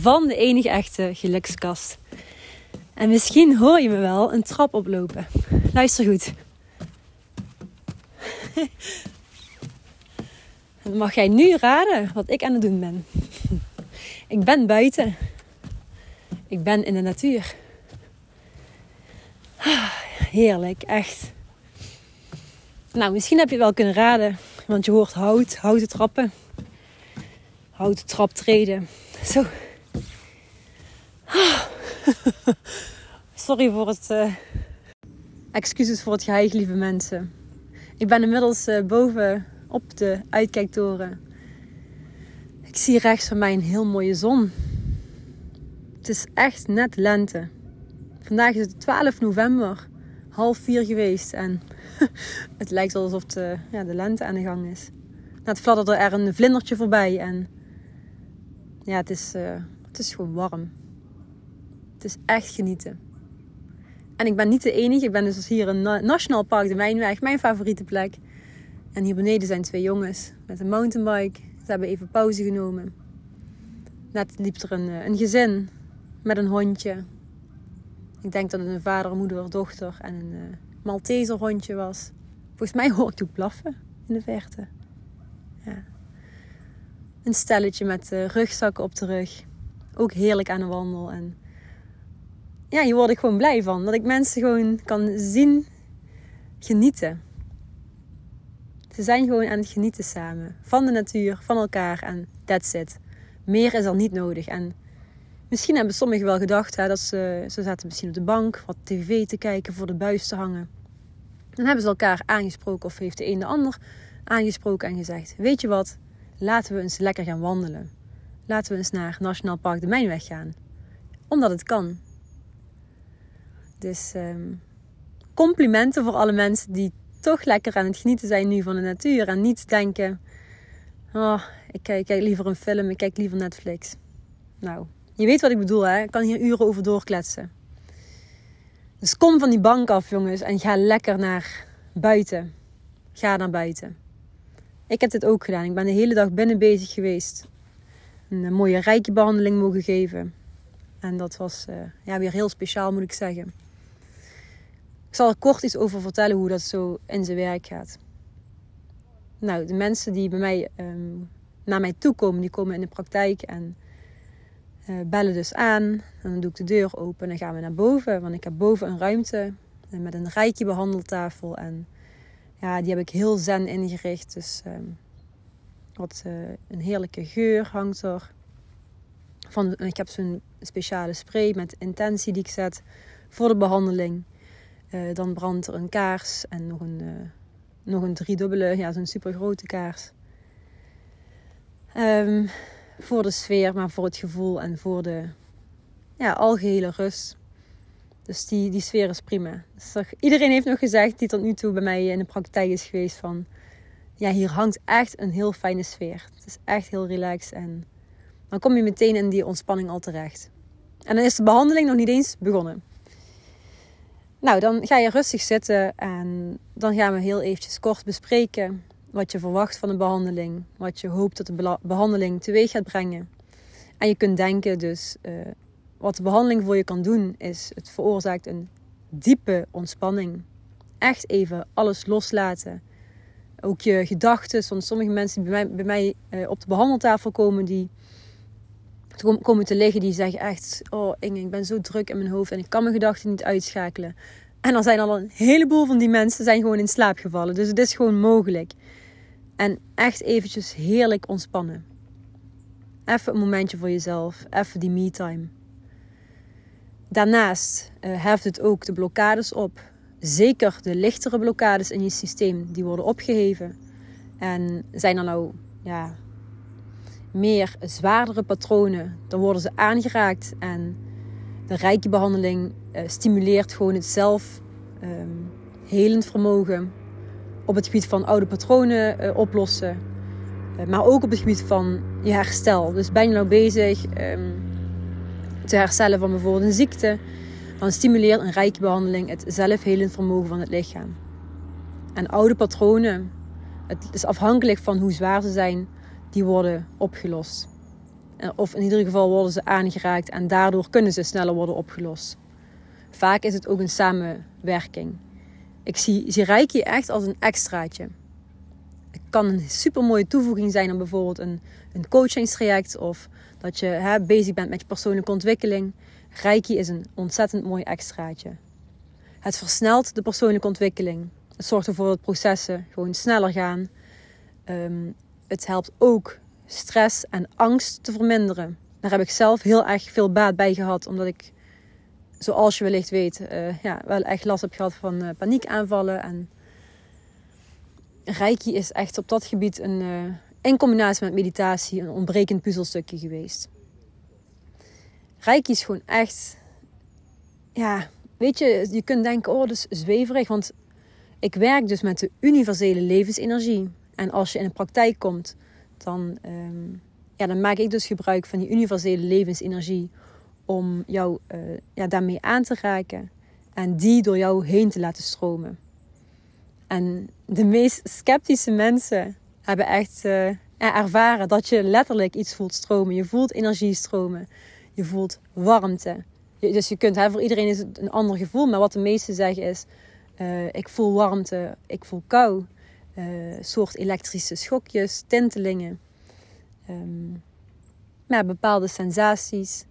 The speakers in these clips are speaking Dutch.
van de enige echte gelukskast. En misschien hoor je me wel een trap oplopen. Luister goed. Dan mag jij nu raden wat ik aan het doen ben. Ik ben buiten. Ik ben in de natuur. Heerlijk, echt. Nou, misschien heb je wel kunnen raden, want je hoort hout, houten trappen, houten traptreden. Zo. Sorry voor het. Uh... Excuses voor het geheig, lieve mensen. Ik ben inmiddels uh, boven op de uitkijktoren. Ik zie rechts van mij een heel mooie zon. Het is echt net lente. Vandaag is het 12 november, half vier geweest. En het lijkt alsof de, ja, de lente aan de gang is. Net fladderde er een vlindertje voorbij. En ja, het is, uh, het is gewoon warm. Het is echt genieten. En ik ben niet de enige. Ik ben dus hier in Nationaal Park de Mijnweg, mijn favoriete plek. En hier beneden zijn twee jongens met een mountainbike. Ze hebben even pauze genomen. Net liep er een, eh, een gezin met een hondje. Ik denk dat het een vader, moeder, dochter en een uh, hondje was. Volgens mij hoor ik ook blaffen in de verte. Ja. Een stelletje met uh, rugzakken op de rug. Ook heerlijk aan de wandel. En ja, hier word ik gewoon blij van. Dat ik mensen gewoon kan zien genieten. Ze zijn gewoon aan het genieten samen. Van de natuur, van elkaar en that's it. Meer is er niet nodig. En misschien hebben sommigen wel gedacht hè, dat ze, ze zaten misschien op de bank wat tv te kijken voor de buis te hangen. Dan hebben ze elkaar aangesproken of heeft de een de ander aangesproken en gezegd: Weet je wat, laten we eens lekker gaan wandelen. Laten we eens naar Nationaal Park de Mijnweg gaan. Omdat het kan. Dus um, complimenten voor alle mensen die toch lekker aan het genieten zijn nu van de natuur. En niet denken, oh, ik kijk, liever een film, ik kijk liever Netflix. Nou, je weet wat ik bedoel hè. Ik kan hier uren over doorkletsen. Dus kom van die bank af jongens en ga lekker naar buiten. Ga naar buiten. Ik heb dit ook gedaan. Ik ben de hele dag binnen bezig geweest. Een mooie rijke behandeling mogen geven. En dat was uh, ja, weer heel speciaal moet ik zeggen. Ik zal er kort iets over vertellen hoe dat zo in zijn werk gaat. Nou, de mensen die bij mij ehm, naar mij toe komen, die komen in de praktijk en uh, bellen dus aan. En dan doe ik de deur open en dan gaan we naar boven. Want ik heb boven een ruimte met een rijtje behandeltafel. En ja, die heb ik heel zen ingericht. Dus um, wat uh, een heerlijke geur hangt er. Van, ik heb zo'n speciale spray met intentie die ik zet voor de behandeling. Uh, dan brandt er een kaars en nog een, uh, nog een driedubbele, ja, zo'n super grote kaars. Um, voor de sfeer, maar voor het gevoel en voor de ja, algehele rust. Dus die, die sfeer is prima. Dus iedereen heeft nog gezegd, die tot nu toe bij mij in de praktijk is geweest, van ja, hier hangt echt een heel fijne sfeer. Het is echt heel relaxed en dan kom je meteen in die ontspanning al terecht. En dan is de behandeling nog niet eens begonnen. Nou, dan ga je rustig zitten en dan gaan we heel eventjes kort bespreken wat je verwacht van een behandeling, wat je hoopt dat de behandeling teweeg gaat brengen. En je kunt denken dus, uh, wat de behandeling voor je kan doen, is het veroorzaakt een diepe ontspanning. Echt even alles loslaten. Ook je gedachten, want sommige mensen die bij mij, bij mij uh, op de behandeltafel komen, die komen te liggen, die zeggen echt: Oh Inge, ik ben zo druk in mijn hoofd en ik kan mijn gedachten niet uitschakelen. En dan zijn al een heleboel van die mensen zijn gewoon in slaap gevallen. Dus het is gewoon mogelijk. En echt eventjes heerlijk ontspannen. Even een momentje voor jezelf. Even die me-time. Daarnaast uh, heft het ook de blokkades op. Zeker de lichtere blokkades in je systeem, die worden opgeheven. En zijn er nou, ja, meer zwaardere patronen, dan worden ze aangeraakt. En de rijke behandeling uh, stimuleert gewoon het zelf um, helend vermogen op het gebied van oude patronen uh, oplossen. Uh, maar ook op het gebied van je herstel. Dus ben je nou bezig um, te herstellen van bijvoorbeeld een ziekte, dan stimuleert een rijke behandeling het zelfhelend vermogen van het lichaam. En oude patronen, het is afhankelijk van hoe zwaar ze zijn, die worden opgelost. Eh, of in ieder geval worden ze aangeraakt en daardoor kunnen ze sneller worden opgelost. Vaak is het ook een samenwerking. Ik zie, zie Reiki echt als een extraatje. Het kan een super mooie toevoeging zijn aan bijvoorbeeld een, een coachingstraject of dat je hè, bezig bent met je persoonlijke ontwikkeling. Reiki is een ontzettend mooi extraatje. Het versnelt de persoonlijke ontwikkeling. Het zorgt ervoor dat processen gewoon sneller gaan. Ehm, het helpt ook stress en angst te verminderen. Daar heb ik zelf heel erg veel baat bij gehad, omdat ik, zoals je wellicht weet, uh, ja, wel echt last heb gehad van uh, paniekaanvallen. En Reiki is echt op dat gebied een, uh, in combinatie met meditatie een ontbrekend puzzelstukje geweest. Reiki is gewoon echt, ja, weet je, je kunt denken, oh, dat is zweverig, want ik werk dus met de universele levensenergie. En als je in een praktijk komt, dan, um, ja, dan maak ik dus gebruik van die universele levensenergie om jou uh, ja, daarmee aan te raken en die door jou heen te laten stromen. En de meest sceptische mensen hebben echt uh, ervaren dat je letterlijk iets voelt stromen. Je voelt energie stromen. Je voelt warmte. Dus je kunt, hè, voor iedereen is het een ander gevoel. Maar wat de meesten zeggen is: uh, ik voel warmte, ik voel kou. Uh, soort elektrische schokjes, tintelingen. Um, bepaalde sensaties.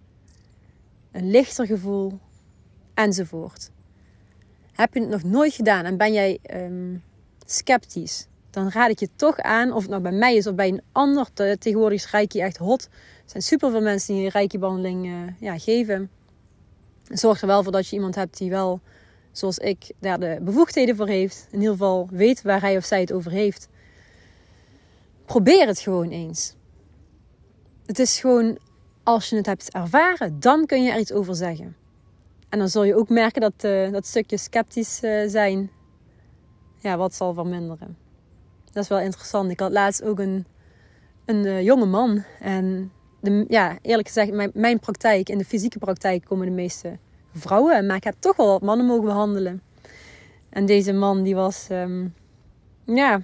Een lichter gevoel. Enzovoort. Heb je het nog nooit gedaan en ben jij um, sceptisch? Dan raad ik je toch aan, of het nou bij mij is of bij een ander. Tegenwoordig is Reiki echt hot. Er zijn superveel mensen die een Reiki-behandeling uh, ja, geven. Zorg er wel voor dat je iemand hebt die wel zoals ik daar de bevoegdheden voor heeft. In ieder geval weet waar hij of zij het over heeft. Probeer het gewoon eens. Het is gewoon, als je het hebt ervaren, dan kun je er iets over zeggen. En dan zul je ook merken dat uh, dat stukje sceptisch uh, zijn, ja, wat zal verminderen. Dat is wel interessant. Ik had laatst ook een, een uh, jonge man. En de, ja, eerlijk gezegd, mijn, mijn praktijk, in de fysieke praktijk komen de meeste vrouwen. Maar ik heb toch wel wat mannen mogen behandelen. En deze man die was, um, ja,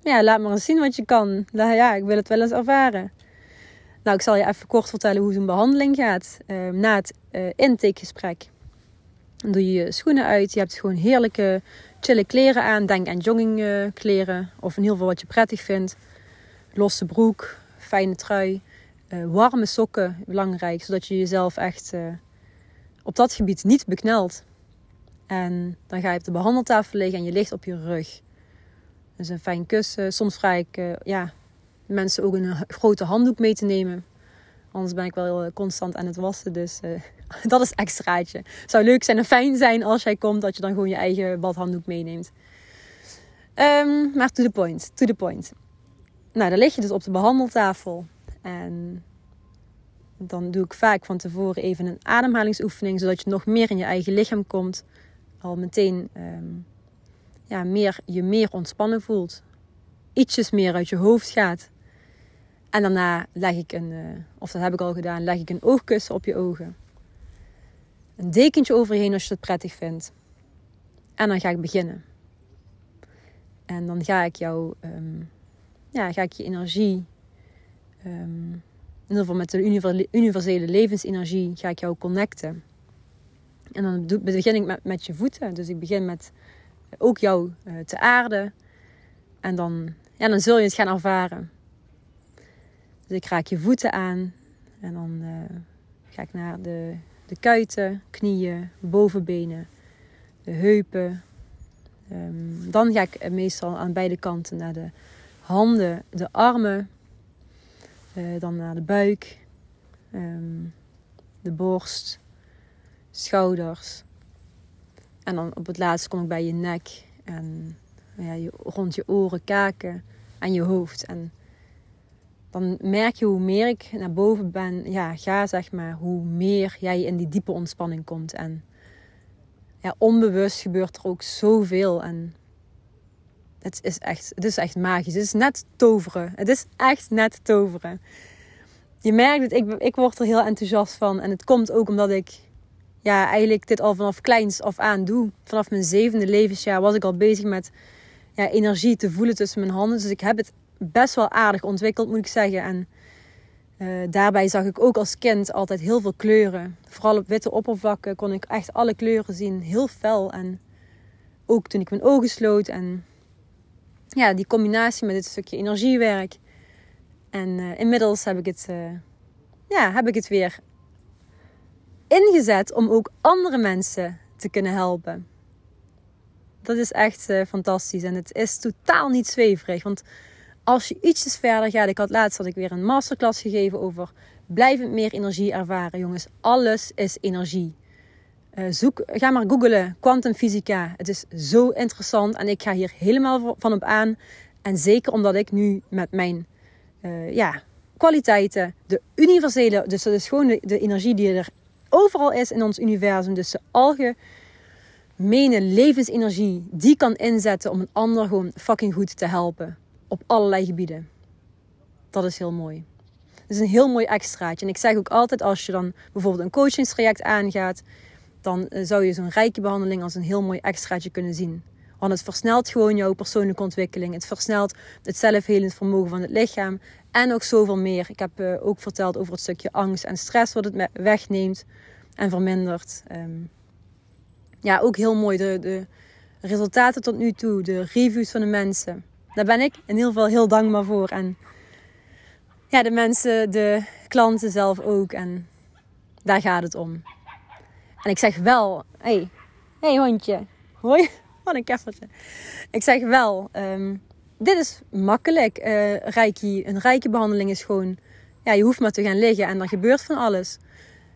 ja, laat maar eens zien wat je kan. Ja, ik wil het wel eens ervaren. Nou, ik zal je even kort vertellen hoe zo'n behandeling gaat. Um, na het uh, intakegesprek doe je je schoenen uit. Je hebt gewoon heerlijke, chille kleren aan. Denk aan joggingkleren of in ieder geval wat je prettig vindt. Losse broek, fijne trui, uh, warme sokken, belangrijk. Zodat je jezelf echt... Op dat gebied niet bekneld. En dan ga je op de behandeltafel liggen en je ligt op je rug. Dus een fijn kussen. Soms vraag ik uh, ja, mensen ook een grote handdoek mee te nemen. Anders ben ik wel constant aan het wassen. Dus uh, dat is extraatje. Zou leuk zijn en fijn zijn als jij komt dat je dan gewoon je eigen badhanddoek meeneemt. Um, maar to the point, to the point. Nou, dan lig je dus op de behandeltafel. En dan doe ik vaak van tevoren even een ademhalingsoefening, zodat je nog meer in je eigen lichaam komt. Al meteen um, ja, meer, je meer ontspannen voelt. Ietsjes meer uit je hoofd gaat. En daarna leg ik een, uh, of dat heb ik al gedaan, leg ik een oogkussen op je ogen. Een dekentje overheen als je het prettig vindt. En dan ga ik beginnen. En dan ga ik jou, um, ja, ga ik je energie in ieder geval met de universele levensenergie ga ik jou connecten. En dan begin ik met, met je voeten. Dus ik begin met ook jou uh, te aarden. En dan, ja, dan zul je het gaan ervaren. Dus ik raak je voeten aan. En dan uh, ga ik naar de, de kuiten, knieën, bovenbenen, de heupen. Um, dan ga ik meestal aan beide kanten naar de handen, de armen, uh, dan naar de buik, um, de borst, schouders. En dan op het laatst kom ik bij je nek en ja, je, rond je oren, kaken en je hoofd. En dan merk je hoe meer ik naar boven ben, ja, ga zeg maar, hoe meer jij in die diepe ontspanning komt. En ja, onbewust gebeurt er ook zoveel. En het is echt, het is echt magisch. Het is net toveren. Het is echt net toveren. Je merkt het, ik, ik word er heel enthousiast van. En het komt ook omdat ik ja, eigenlijk dit al vanaf kleins af aan doe. Vanaf mijn zevende levensjaar was ik al bezig met ja, energie te voelen tussen mijn handen. Dus ik heb het best wel aardig ontwikkeld, moet ik zeggen. En uh, daarbij zag ik ook als kind altijd heel veel kleuren. Vooral op witte oppervlakken kon ik echt alle kleuren zien. Heel fel. En ook toen ik mijn ogen sloot. En ja, die combinatie met dit stukje energiewerk. En uh, inmiddels heb ik het, uh, ja, heb ik het weer ingezet om ook andere mensen te kunnen helpen. Dat is echt uh, fantastisch. En het is totaal niet zweverig. Want als je ietsjes verder gaat. Ik had laatst had ik weer een masterclass gegeven over blijvend meer energie ervaren. Jongens, alles is energie. Uh, zoek, ga maar googlen, kwantumfysica. Het is zo interessant en ik ga hier helemaal van op aan. En zeker omdat ik nu met mijn uh, ja, kwaliteiten, de universele, dus dat is gewoon de, energie die er overal is in ons universum. Dus de algemene levensenergie, die kan inzetten om een ander gewoon fucking goed te helpen op allerlei gebieden. Dat is heel mooi. Het is een heel mooi extraatje. En ik zeg ook altijd als je dan bijvoorbeeld een coachingstraject aangaat, dan eh, zou je zo'n rijke behandeling als een heel mooi extraatje kunnen zien. Want het versnelt gewoon jouw persoonlijke ontwikkeling. Het versnelt het zelfhelend vermogen van het lichaam. En nog zoveel meer. Ik heb uh, ook verteld over het stukje angst en stress wat het wegneemt en vermindert. Um, ja, ook heel mooi. De, de resultaten tot nu toe, de reviews van de mensen. Daar ben ik in ieder geval heel dankbaar voor. En ja, de mensen, de klanten zelf ook. En daar gaat het om. En ik zeg wel, hé, hey, hey hondje. Hoi, wat een keffertje. Ik zeg wel, um, dit is makkelijk. Uh, reiki, een rijke behandeling is gewoon, ja, je hoeft maar te gaan liggen en er gebeurt van alles.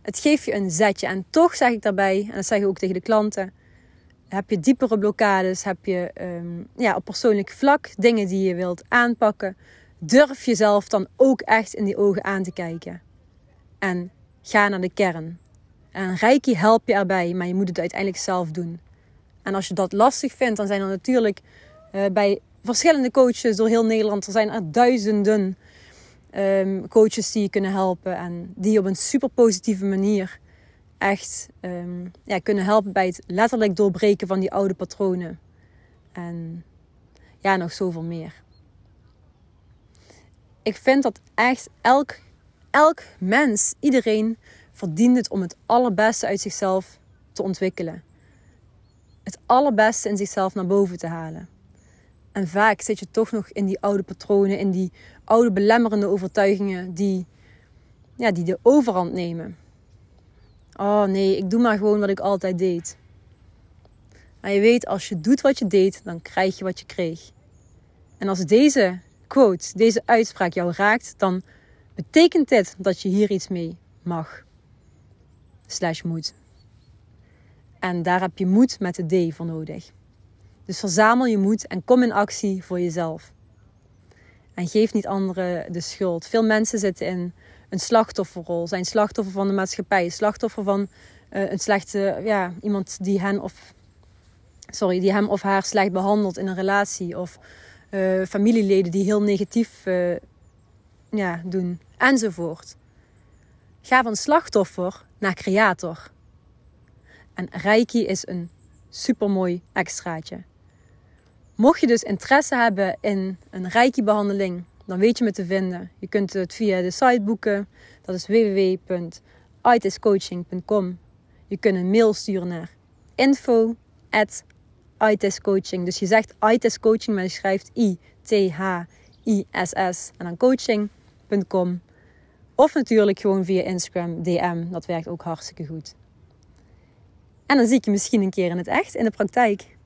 Het geeft je een zetje. En toch zeg ik daarbij, en dat zeg ik ook tegen de klanten heb je diepere blokkades? Heb je um, ja, op persoonlijk vlak dingen die je wilt aanpakken? Durf jezelf dan ook echt in die ogen aan te kijken. En ga naar de kern. En Reiki helpt je erbij, maar je moet het uiteindelijk zelf doen. En als je dat lastig vindt, dan zijn er natuurlijk uh, bij verschillende coaches door heel Nederland, er zijn er duizenden um, coaches die je kunnen helpen. En die op een super positieve manier echt um, ja, kunnen helpen bij het letterlijk doorbreken van die oude patronen. En ja, nog zoveel meer. Ik vind dat echt elk, elk mens, iedereen, verdient het om het allerbeste uit zichzelf te ontwikkelen. Het allerbeste in zichzelf naar boven te halen. En vaak zit je toch nog in die oude patronen, in die oude belemmerende overtuigingen die, ja, die de overhand nemen. Oh nee, ik doe maar gewoon wat ik altijd deed. Maar je weet, als je doet wat je deed, dan krijg je wat je kreeg. En als deze quote, deze uitspraak jou raakt, dan betekent dit dat je hier iets mee mag. Slash moet. En daar heb je moed met de D voor nodig. Dus verzamel je moed en kom in actie voor jezelf. En geef niet anderen de schuld. Veel mensen zitten in een slachtofferrol. Zijn slachtoffer van de maatschappij. Slachtoffer van uh, een slechte, ja, iemand die hen of sorry, die hem of haar slecht behandelt in een relatie. Of uh, familieleden die heel negatief uh, ja, doen. Enzovoort. Ga van slachtoffer naar creator. En Reiki is een supermooi extraatje. Mocht je dus interesse hebben in een Reiki-behandeling, dan weet je me te vinden. Je kunt het via de site boeken. Dat is www.itiscoaching.com. Je kunt een mail sturen naar info Dus je zegt ITIS Coaching, maar je schrijft I-T-H-I-S-S en dan coaching.com. Of natuurlijk gewoon via Instagram DM. Dat werkt ook hartstikke goed. En dan zie ik je misschien een keer in het echt, in de praktijk.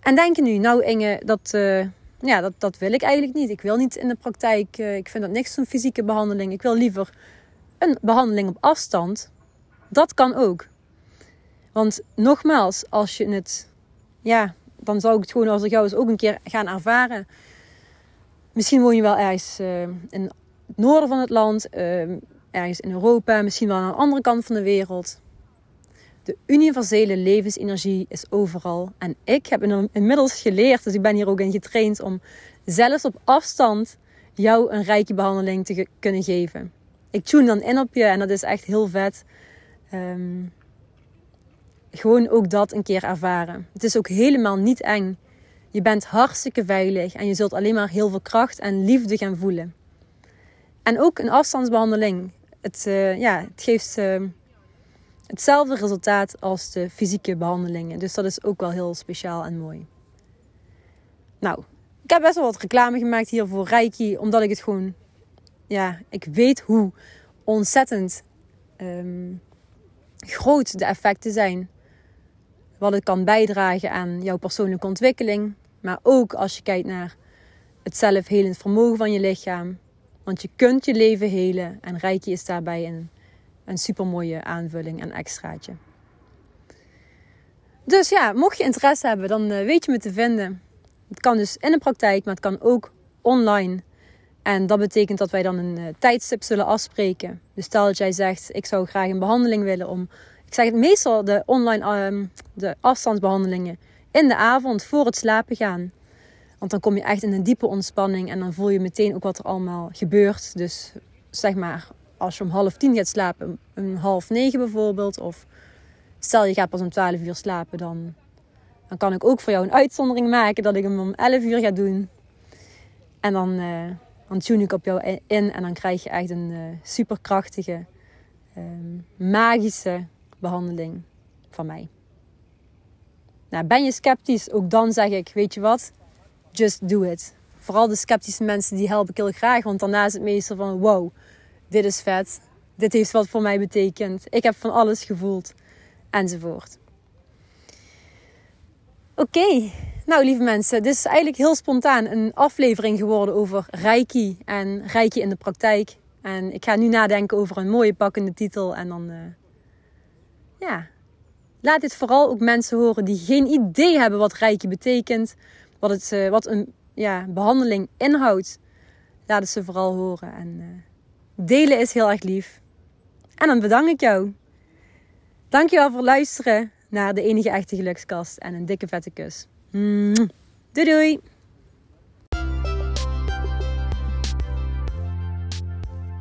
En denk je nu, nou Inge, dat, uh, ja, dat, dat wil ik eigenlijk niet. Ik wil niet in de praktijk. Uh, ik vind dat niks zo'n fysieke behandeling. Ik wil liever een behandeling op afstand. Dat kan ook. Want nogmaals, als je het. Ja, dan zou ik het gewoon als ik jou eens ook een keer gaan ervaren. Misschien woon je wel ergens uh, in het noorden van het land, uh, ergens in Europa, misschien wel aan de andere kant van de wereld. De universele levensenergie is overal. En ik heb inmiddels geleerd, dus ik ben hier ook in getraind om zelfs op afstand jou een rijke behandeling te kunnen geven. Ik tune dan in op je en dat is echt heel vet. Um, gewoon ook dat een keer ervaren. Het is ook helemaal niet eng. Je bent hartstikke veilig en je zult alleen maar heel veel kracht en liefde gaan voelen. En ook een afstandsbehandeling. Het, uh, ja, het geeft uh, hetzelfde resultaat als de fysieke behandelingen. Dus dat is ook wel heel speciaal en mooi. Nou, ik heb best wel wat reclame gemaakt hier voor Reiki, omdat ik het gewoon, ja, ik weet hoe ontzettend um, groot de effecten zijn wat het kan bijdragen aan jouw persoonlijke ontwikkeling. Maar ook als je kijkt naar het zelfhelend vermogen van je lichaam. Want je kunt je leven helen en Reiki is daarbij een, een supermooie aanvulling en extraatje. Dus ja, mocht je interesse hebben, dan eh, weet je me te vinden. Het kan dus in de praktijk, maar het kan ook online. En dat betekent dat wij dan een uh, tijdstip zullen afspreken. Dus stel dat jij zegt, ik zou graag een behandeling willen om ik zeg het meestal de online um, de afstandsbehandelingen in de avond voor het slapen gaan. Want dan kom je echt in een diepe ontspanning en dan voel je meteen ook wat er allemaal gebeurt. Dus zeg maar, als je om half tien gaat slapen, een half negen bijvoorbeeld. Of stel je gaat pas om twaalf uur slapen, dan, dan kan ik ook voor jou een uitzondering maken dat ik hem om elf uur ga doen. En dan, dan tune ik op jou in en dan krijg je echt een uh, superkrachtige, uh, magische behandeling van mij. Nou, ben je sceptisch? Ook dan zeg ik, weet je wat? Just do it. Vooral de sceptische mensen, die help ik heel graag. Want daarna is het meestal van, wow, dit is vet. Dit heeft wat voor mij betekend. Ik heb van alles gevoeld. Enzovoort. Oké, nou lieve mensen, dit is eigenlijk heel spontaan een aflevering geworden over Reiki en Reiki in de praktijk. En ik ga nu nadenken over een mooie pakkende titel en dan uh, ja, laat dit vooral ook mensen horen die geen idee hebben wat rijkje betekent. Wat, het, uh, wat een ja, behandeling inhoudt. Laat het ze vooral horen. En uh, delen is heel erg lief. En dan bedank ik jou. Dankjewel voor het luisteren naar de enige echte gelukskast. En een dikke vette kus. Doei doei!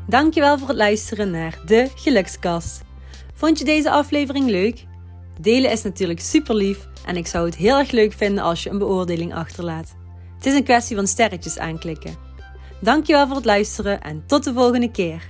Dankjewel voor het luisteren naar de Gelukskast. Vond je deze aflevering leuk? Delen is natuurlijk super lief en ik zou het heel erg leuk vinden als je een beoordeling achterlaat. Het is een kwestie van sterretjes aanklikken. Dankjewel voor het luisteren en tot de volgende keer.